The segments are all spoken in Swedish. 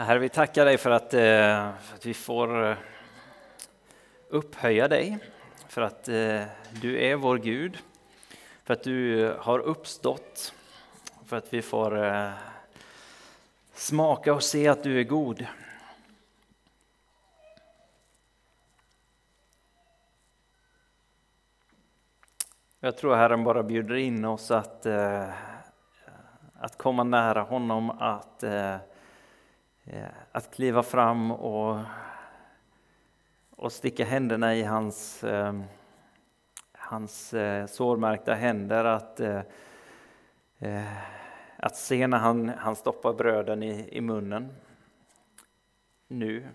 Herre, vi tackar dig för att, eh, för att vi får eh, upphöja dig, för att eh, du är vår Gud, för att du har uppstått, för att vi får smaka och se att du är god. Jag tror Herren bara bjuder in oss att, att komma nära honom, att Eh, att kliva fram och, och sticka händerna i hans, eh, hans eh, sårmärkta händer. Att, eh, eh, att se när han, han stoppar bröden i, i munnen. Nu.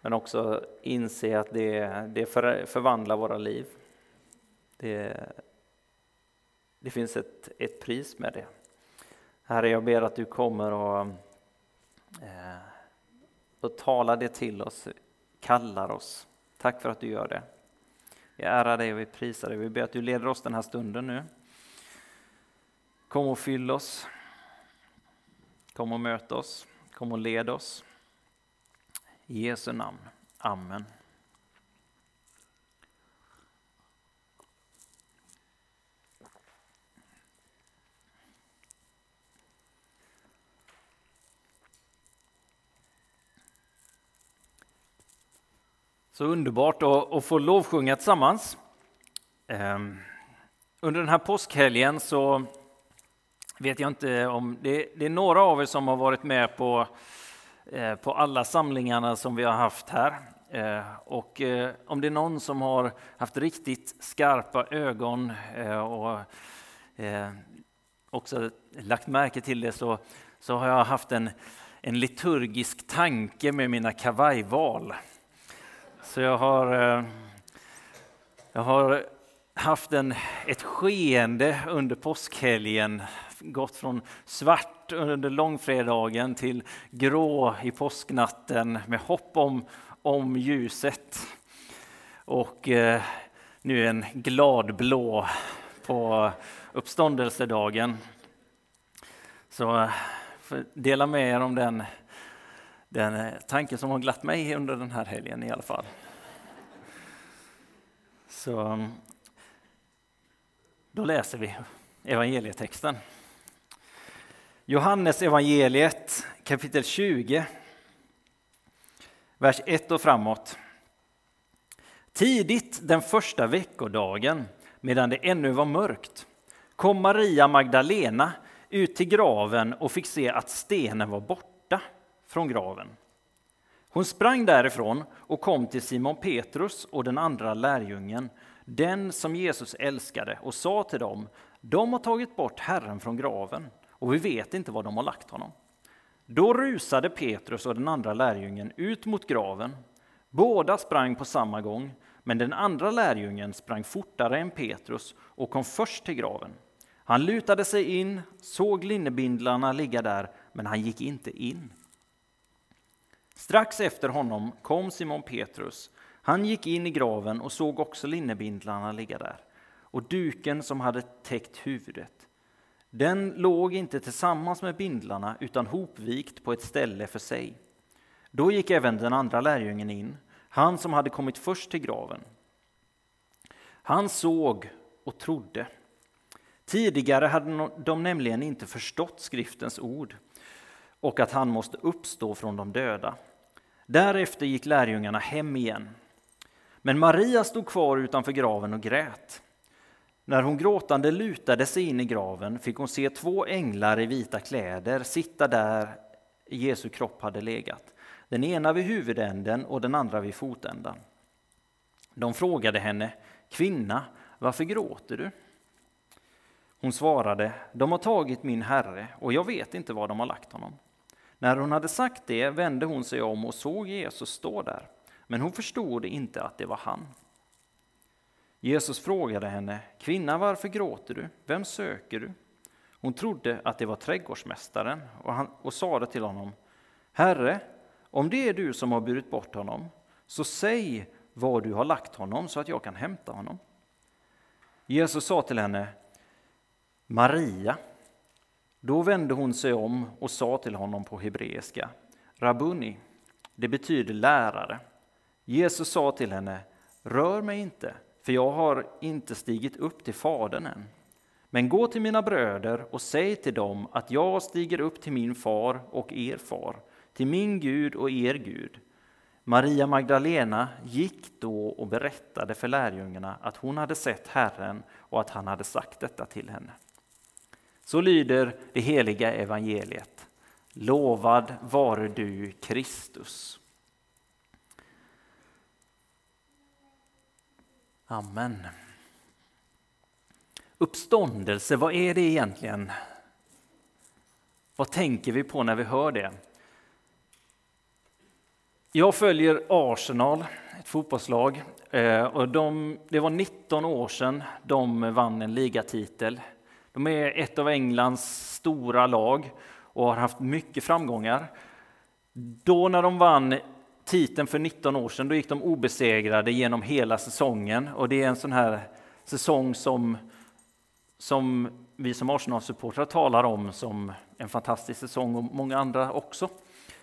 Men också inse att det, det för, förvandlar våra liv. Det, det finns ett, ett pris med det. Herre, jag ber att du kommer och, eh, och talar det till oss, kallar oss. Tack för att du gör det. Vi ärar dig och vi prisar dig. Vi ber att du leder oss den här stunden nu. Kom och fyll oss. Kom och möt oss. Kom och led oss. I Jesu namn. Amen. Så underbart att, få lovsjunga tillsammans. Ehm, under den här påskhelgen så vet jag inte om det, det är några av er som har varit med på, eh, på alla samlingarna som vi har haft här. Eh, och eh, om det är någon som har haft riktigt skarpa ögon och också lagt märke till det så, så har jag haft en, en liturgisk tanke med mina kavajval. Så jag har, eh, jag har haft en, ett skeende under påskhelgen, gått från svart under långfredagen till grå i påsknatten med hopp om, om ljuset. Och eh, nu en glad blå på uppståndelsedagen. Så eh, dela med er om den den eh, tanken som har glatt mig under den här helgen i alla fall. Så mm, då läser vi evangelietexten. Johannes evangeliet kapitel 20, vers 1 och framåt. Tidigt den första veckodagen, medan det ännu var mörkt, kom Maria Magdalena ut till graven och fick se att stenen var borta från graven. Hon sprang därifrån och kom till Simon Petrus och den andra lärjungen, den som Jesus älskade, och sa till dem, de har tagit bort Herren från graven och vi vet inte var de har lagt honom. Då rusade Petrus och den andra lärjungen ut mot graven. Båda sprang på samma gång, men den andra lärjungen sprang fortare än Petrus och kom först till graven. Han lutade sig in, såg linnebindlarna ligga där, men han gick inte in. Strax efter honom kom Simon Petrus. Han gick in i graven och såg också linnebindlarna ligga där och duken som hade täckt huvudet. Den låg inte tillsammans med bindlarna utan hopvikt på ett ställe för sig. Då gick även den andra lärjungen in, han som hade kommit först till graven. Han såg och trodde. Tidigare hade de nämligen inte förstått skriftens ord och att han måste uppstå från de döda. Därefter gick lärjungarna hem igen. Men Maria stod kvar utanför graven och grät. När hon gråtande lutade sig in i graven fick hon se två änglar i vita kläder sitta där Jesu kropp hade legat, den ena vid huvudänden och den andra vid fotändan. De frågade henne, kvinna, varför gråter du? Hon svarade, de har tagit min herre och jag vet inte var de har lagt honom. När hon hade sagt det vände hon sig om och såg Jesus stå där, men hon förstod inte att det var han. Jesus frågade henne, kvinna varför gråter du? Vem söker du? Hon trodde att det var trädgårdsmästaren och, han, och sade till honom, Herre, om det är du som har burit bort honom, så säg var du har lagt honom så att jag kan hämta honom. Jesus sa till henne, Maria. Då vände hon sig om och sa till honom på hebreiska, Rabuni, det betyder lärare. Jesus sa till henne, rör mig inte, för jag har inte stigit upp till Fadern än. Men gå till mina bröder och säg till dem att jag stiger upp till min far och er far, till min Gud och er Gud. Maria Magdalena gick då och berättade för lärjungarna att hon hade sett Herren och att han hade sagt detta till henne. Så lyder det heliga evangeliet. Lovad vare du, Kristus. Amen. Uppståndelse, vad är det egentligen? Vad tänker vi på när vi hör det? Jag följer Arsenal, ett fotbollslag. Eh, och de, det var 19 år sedan de vann en ligatitel. De är ett av Englands stora lag och har haft mycket framgångar. Då när de vann titeln för 19 år sedan, då gick de obesegrade genom hela säsongen. Och det är en sån här säsong som, som vi som Arsenal-supportrar talar om som en fantastisk säsong och många andra också.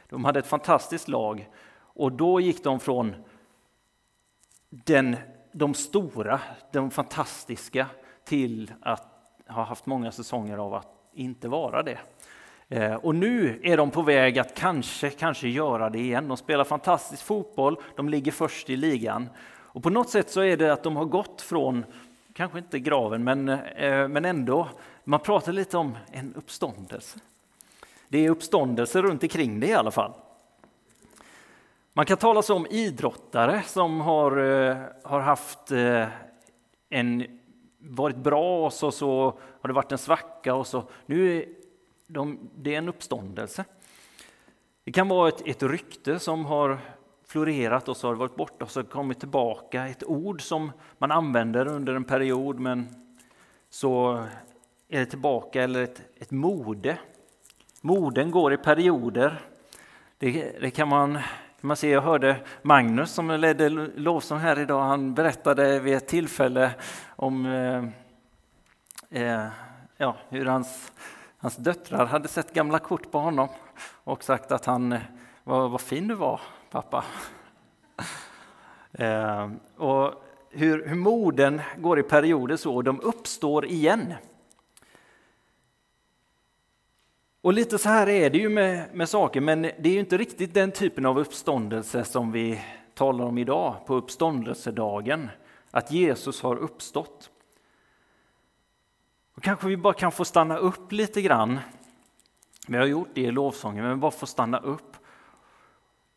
De hade ett fantastiskt lag och då gick de från den, de stora, de fantastiska till att har haft många säsonger av att inte vara det. Eh, och nu är de på väg att kanske, kanske göra det igen. De spelar fantastisk fotboll, de ligger först i ligan. Och på något sätt så är det att de har gått från, kanske inte graven, men, eh, men ändå, man pratar lite om en uppståndelse. Det är uppståndelse runt omkring det i alla fall. Man kan tala om idrottare som har, eh, har haft en, varit bra och så, så har det varit en svacka och så nu de, det är en uppståndelse. Det kan vara ett, ett rykte som har florerat och så har det varit borta och så kommit tillbaka. Ett ord som man använder under en period men så är det tillbaka eller ett, ett mode. Moden går i perioder. Det, det kan, man, man ser, Jag hörde Magnus som ledde lovsång här idag. Han berättade vid ett tillfälle om eh, eh, ja, hur hans Hans döttrar hade sett gamla kort på honom och sagt att han eh, vad, vad fin du var, pappa. Eh, och hur, hur moden går i perioder så, och de uppstår igen. Och lite så här är det ju med, med saker, men det är ju inte riktigt den typen av uppståndelse som vi talar om idag på uppståndelsedagen, att Jesus har uppstått. Och kanske vi bara kan få stanna upp lite grann. Vi har gjort det i lovsången, men bara få stanna upp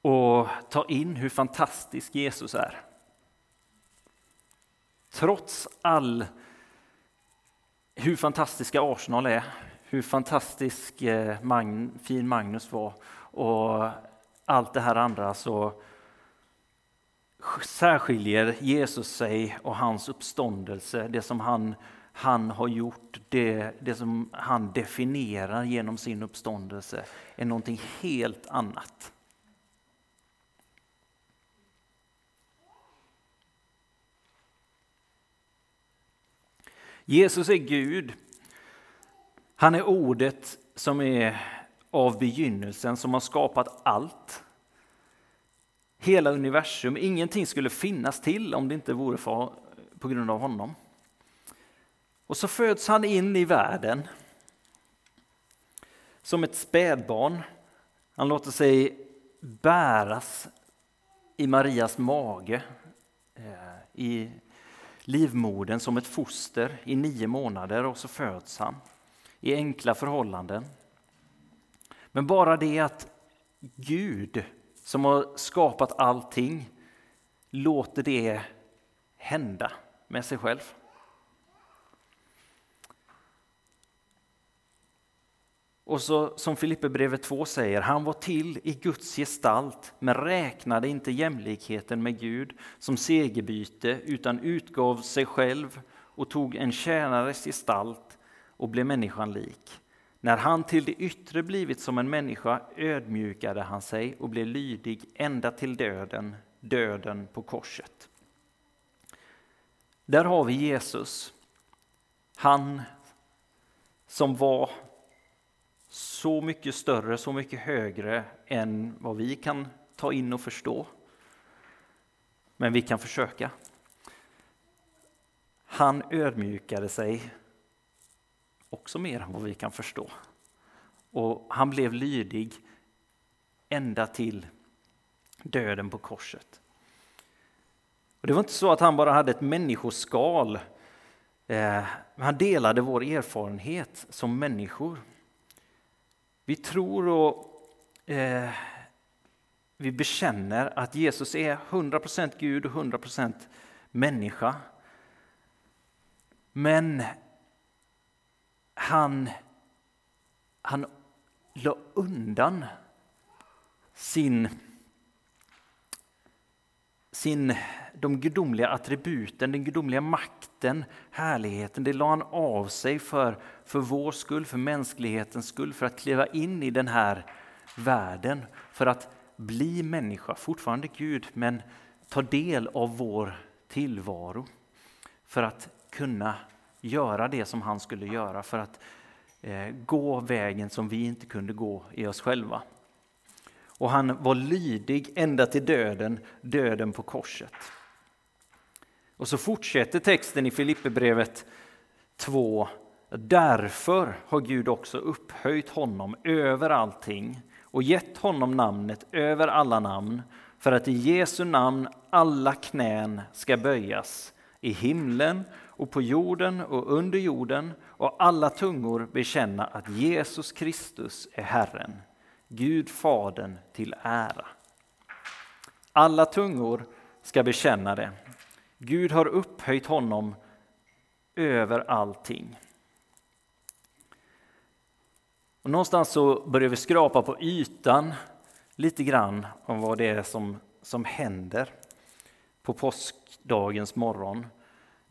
och ta in hur fantastisk Jesus är. Trots all hur fantastiska Arsenal är, hur fantastisk eh, Magn, fin Magnus var och allt det här andra så särskiljer Jesus sig och hans uppståndelse, det som han han har gjort, det, det som han definierar genom sin uppståndelse, är någonting helt annat. Jesus är Gud. Han är ordet som är av begynnelsen, som har skapat allt. Hela universum, ingenting skulle finnas till om det inte vore för, på grund av honom. Och så föds han in i världen som ett spädbarn. Han låter sig bäras i Marias mage, eh, i livmodern som ett foster i nio månader och så föds han i enkla förhållanden. Men bara det att Gud som har skapat allting låter det hända med sig själv. Och så, som Filipperbrevet 2 säger, han var till i Guds gestalt men räknade inte jämlikheten med Gud som segerbyte utan utgav sig själv och tog en tjänares gestalt och blev människan lik. När han till det yttre blivit som en människa ödmjukade han sig och blev lydig ända till döden, döden på korset. Där har vi Jesus. Han som var så mycket större, så mycket högre än vad vi kan ta in och förstå. Men vi kan försöka. Han ödmjukade sig också mer än vad vi kan förstå. Och han blev lydig ända till döden på korset. Och det var inte så att han bara hade ett människoskal. Eh, han delade vår erfarenhet som människor. Vi tror och eh, vi bekänner att Jesus är 100% Gud och 100% människa. Men han, han la undan sin, sin, de gudomliga attributen, den gudomliga makten, härligheten. Det la han av sig för, för vår skull, för mänsklighetens skull, för att kliva in i den här världen, för att bli människa, fortfarande Gud, men ta del av vår tillvaro. För att kunna göra det som han skulle göra, för att eh, gå vägen som vi inte kunde gå i oss själva. Och han var lydig ända till döden, döden på korset. Och så fortsätter texten i Filipperbrevet 2. Därför har Gud också upphöjt honom över allting och gett honom namnet över alla namn för att i Jesu namn alla knän ska böjas i himlen och på jorden och under jorden och alla tungor bekänna att Jesus Kristus är Herren, Gud Fadern till ära. Alla tungor ska bekänna det. Gud har upphöjt honom över allting. Och någonstans så börjar vi skrapa på ytan lite grann om vad det är som, som händer på påskdagens morgon.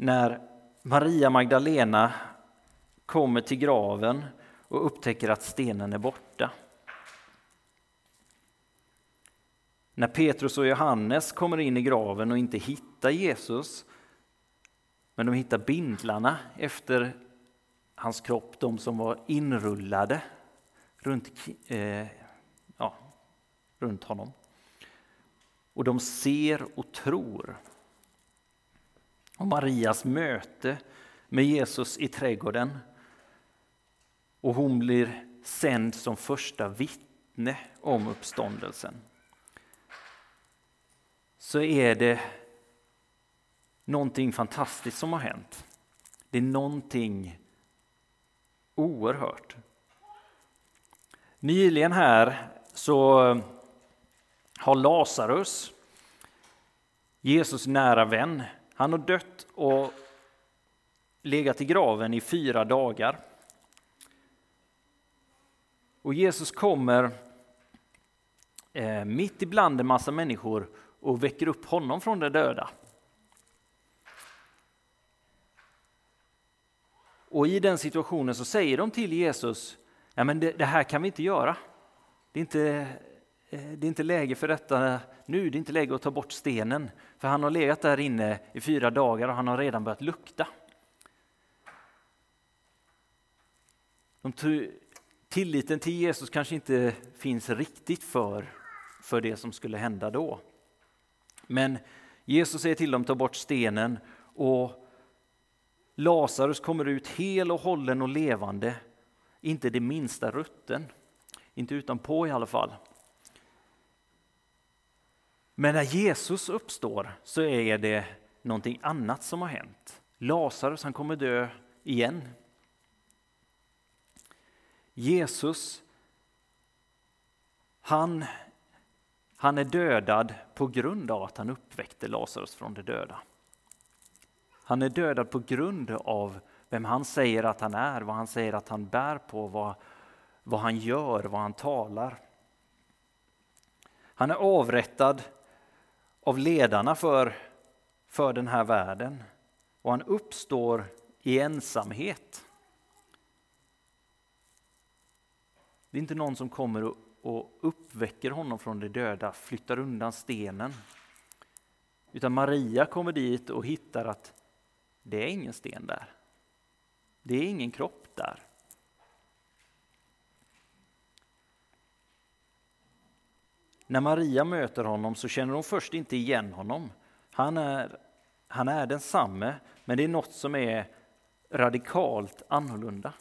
När Maria Magdalena kommer till graven och upptäcker att stenen är borta. När Petrus och Johannes kommer in i graven och inte hittar Jesus, men de hittar bindlarna efter hans kropp, de som var inrullade runt, eh, ja, runt honom. Och de ser och tror. Och Marias möte med Jesus i trädgården. Och hon blir sänd som första vittne om uppståndelsen. Så är det någonting fantastiskt som har hänt. Det är någonting oerhört. Nyligen här så eh, har Lazarus, Jesus nära vän, han har dött och legat i graven i fyra dagar. Och Jesus kommer eh, mitt ibland en massa människor och väcker upp honom från de döda. Och i den situationen så säger de till Jesus, ja, men det, det här kan vi inte göra. Det är inte, Eh, det är inte läge för detta nu, det är inte läge att ta bort stenen. För han har legat där inne i fyra dagar och han har redan börjat lukta. De tilliten till Jesus kanske inte finns riktigt för, för det som skulle hända då. Men Jesus säger till dem ta bort stenen och Lazarus kommer ut hel och hållen och levande, inte det minsta rutten. Inte utanpå i alla fall. Men när Jesus uppstår så är det någonting annat som har hänt. Lazarus han kommer dö igen. Jesus, han, han är dödad på grund av att han uppväckte Lazarus från de döda. Han är dödad på grund av vem han säger att han är, vad han säger att han bär på, vad, vad han gör, vad han talar. Han är avrättad av ledarna för, för den här världen och han uppstår i ensamhet. Det är inte någon som kommer och, och uppväcker honom från de döda, flyttar undan stenen. Utan Maria kommer dit och hittar att det är ingen sten där. Det är ingen kropp där. När Maria möter honom så känner hon först inte igen honom. Han är, han är densamme, men det är något som är radikalt annorlunda.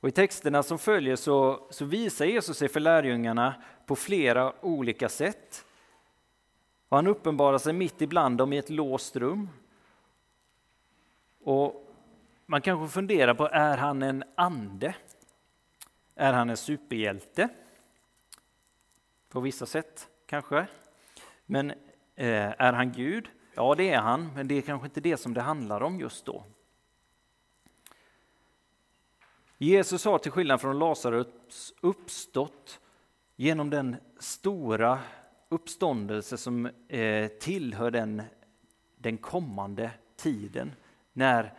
Och I texterna som följer så, så visar Jesus sig för lärjungarna på flera olika sätt. Och han uppenbarar sig mitt ibland dem i ett låst rum. Och man kanske funderar på, är han en ande? Är han en superhjälte? På vissa sätt kanske. Men eh, är han Gud? Ja, det är han, men det är kanske inte det som det handlar om just då. Jesus har till skillnad från Lazarus uppstått genom den stora uppståndelse som eh, tillhör den, den kommande tiden när,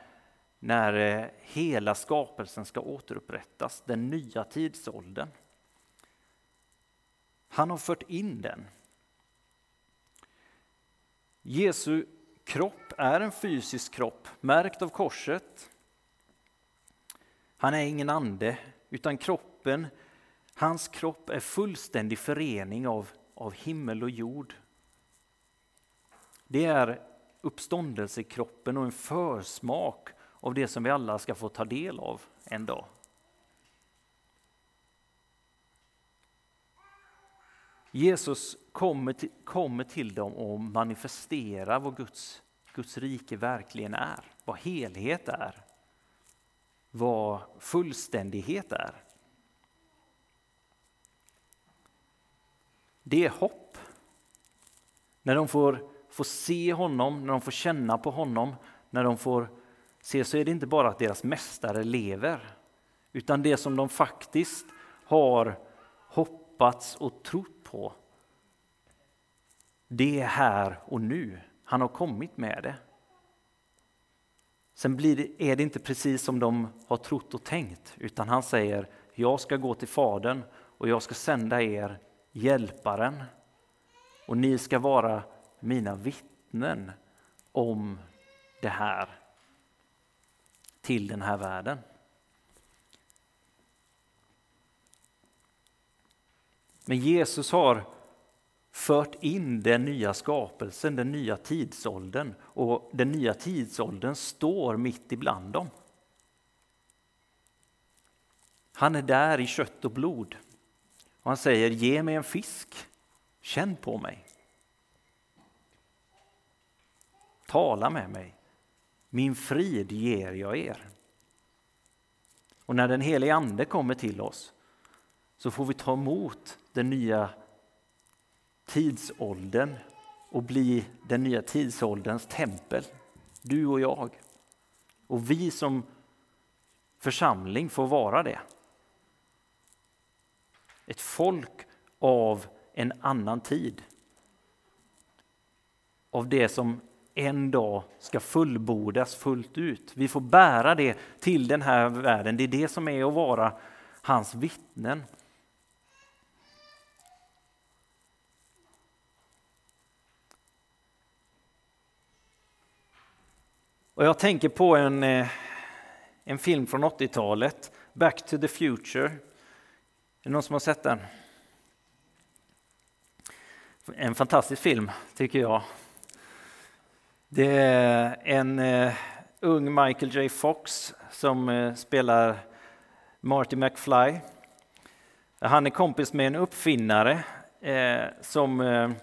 när eh, hela skapelsen ska återupprättas, den nya tidsåldern. Han har fört in den. Jesu kropp är en fysisk kropp, märkt av korset. Han är ingen ande, utan kroppen, hans kropp är fullständig förening av, av himmel och jord. Det är uppståndelsekroppen och en försmak av det som vi alla ska få ta del av en dag. Jesus kommer till, kommer till dem och manifesterar vad Guds, Guds rike verkligen är, vad helhet är, vad fullständighet är. Det är hopp. När de får, får se honom, när de får känna på honom, när de får se så är det inte bara att deras mästare lever, utan det som de faktiskt har hoppats och trott på. Det är här och nu. Han har kommit med det. Sen blir det, är det inte precis som de har trott och tänkt, utan han säger jag ska gå till Fadern och jag ska sända er Hjälparen och ni ska vara mina vittnen om det här till den här världen. Men Jesus har fört in den nya skapelsen, den nya tidsåldern och den nya tidsåldern står mitt ibland dem. Han är där i kött och blod och han säger ge mig en fisk, känn på mig. Tala med mig, min frid ger jag er. Och när den helige Ande kommer till oss så får vi ta emot den nya tidsåldern och bli den nya tidsålderns tempel. Du och jag. Och vi som församling får vara det. Ett folk av en annan tid. Av det som en dag ska fullbordas fullt ut. Vi får bära det till den här världen. Det är det som är att vara hans vittnen. Och jag tänker på en, eh, en film från 80-talet, Back to the Future. Är det någon som har sett den? En fantastisk film, tycker jag. Det är en uh, ung Michael J Fox som uh, spelar Marty McFly. Han är kompis med en uppfinnare uh, som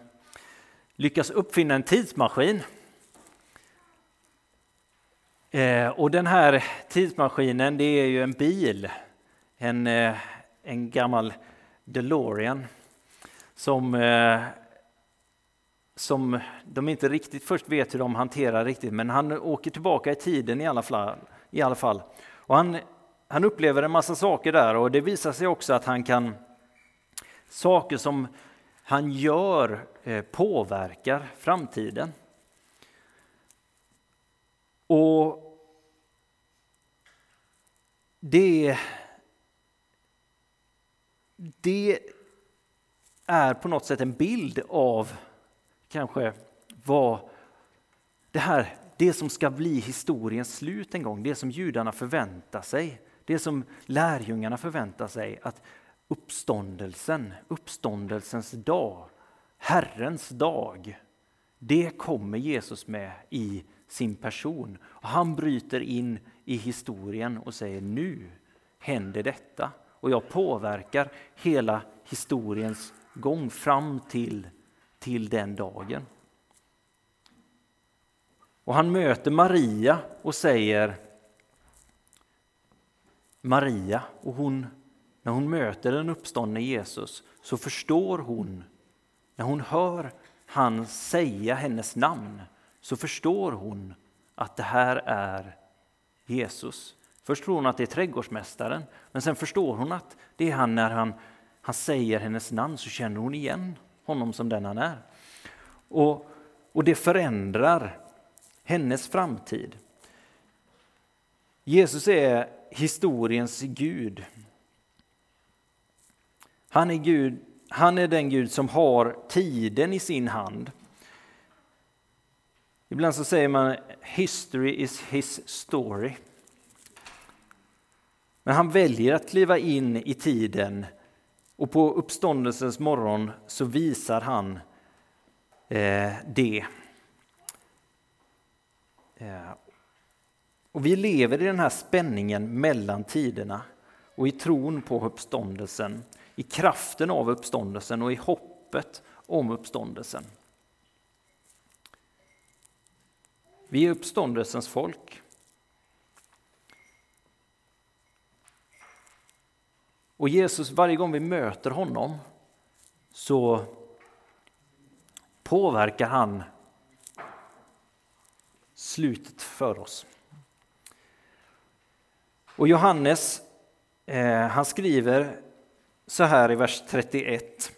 lyckas uppfinna en tidsmaskin Eh, och den här tidsmaskinen, det är ju en bil, en, eh, en gammal DeLorean som, eh, som de inte riktigt först vet hur de hanterar riktigt, men han åker tillbaka i tiden i alla fall. I alla fall. Och han, han upplever en massa saker där och det visar sig också att han kan saker som han gör eh, påverkar framtiden. Och det, det är på något sätt en bild av kanske vad det här, det som ska bli historiens slut en gång, det som judarna förväntar sig, det som lärjungarna förväntar sig, att uppståndelsen, uppståndelsens dag, Herrens dag. Det kommer Jesus med i sin person. Och han bryter in i historien och säger nu händer detta. Och jag påverkar hela historiens gång fram till, till den dagen. Och han möter Maria och säger Maria och hon, när hon möter den uppståndne Jesus så förstår hon, när hon hör han säga hennes namn, så förstår hon att det här är Jesus. Först tror hon att det är trädgårdsmästaren, men sen förstår hon att det är han när han, han säger hennes namn så känner hon igen honom som den han är. Och, och det förändrar hennes framtid. Jesus är historiens Gud. Han är, Gud, han är den Gud som har tiden i sin hand. Ibland så säger man history is his story. Men han väljer att kliva in i tiden och på uppståndelsens morgon så visar han eh, det. Eh, och vi lever i den här spänningen mellan tiderna och i tron på uppståndelsen, i kraften av uppståndelsen och i hoppet om uppståndelsen. Vi är uppståndelsens folk. Och Jesus, varje gång vi möter honom så påverkar han slutet för oss. Och Johannes, eh, han skriver så här i vers 31.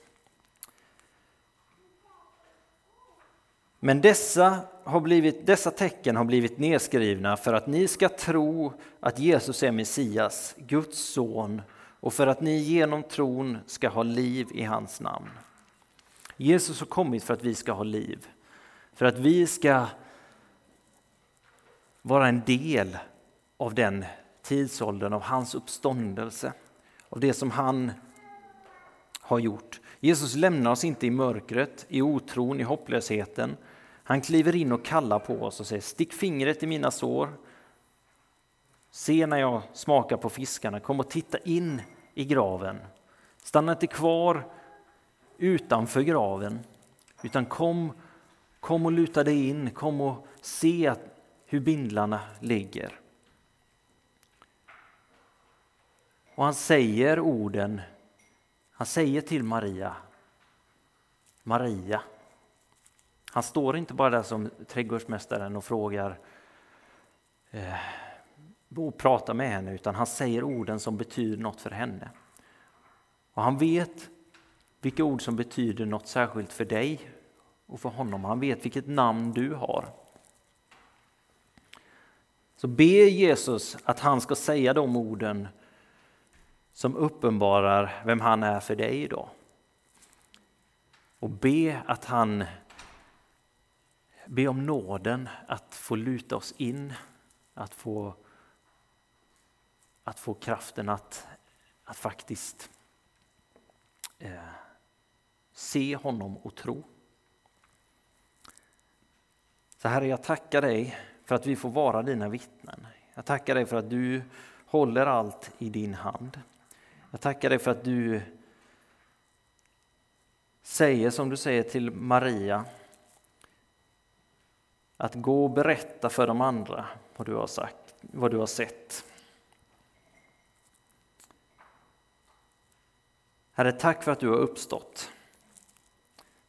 Men dessa, har blivit, dessa tecken har blivit nedskrivna för att ni ska tro att Jesus är Messias, Guds son, och för att ni genom tron ska ha liv i hans namn. Jesus har kommit för att vi ska ha liv, för att vi ska vara en del av den tidsåldern, av hans uppståndelse, av det som han har gjort. Jesus lämnar oss inte i mörkret, i otron, i hopplösheten. Han kliver in och kallar på oss och säger stick fingret i mina sår. Se när jag smakar på fiskarna, kom och titta in i graven. Stanna inte kvar utanför graven, utan kom, kom och luta dig in, kom och se hur bindlarna ligger. Och han säger orden, han säger till Maria, Maria. Han står inte bara där som trädgårdsmästaren och frågar eh, och pratar med henne, utan han säger orden som betyder något för henne. Och han vet vilka ord som betyder något särskilt för dig och för honom. Han vet vilket namn du har. Så be Jesus att han ska säga de orden som uppenbarar vem han är för dig idag. Och be att han Be om nåden att få luta oss in, att få, att få kraften att, att faktiskt eh, se honom och tro. Så Herre, jag tackar dig för att vi får vara dina vittnen. Jag tackar dig för att du håller allt i din hand. Jag tackar dig för att du säger som du säger till Maria att gå och berätta för de andra vad du har sagt, vad du har sett. Herre, tack för att du har uppstått.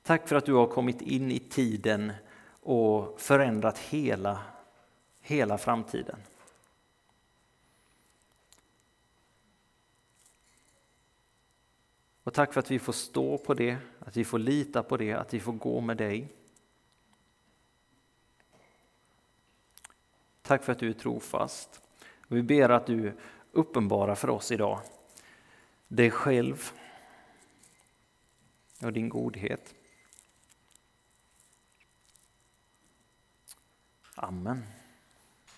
Tack för att du har kommit in i tiden och förändrat hela, hela framtiden. Och tack för att vi får stå på det, att vi får lita på det, att vi får gå med dig. Tack för att du är trofast. Och vi ber att du uppenbarar för oss idag dig själv och din godhet. Amen.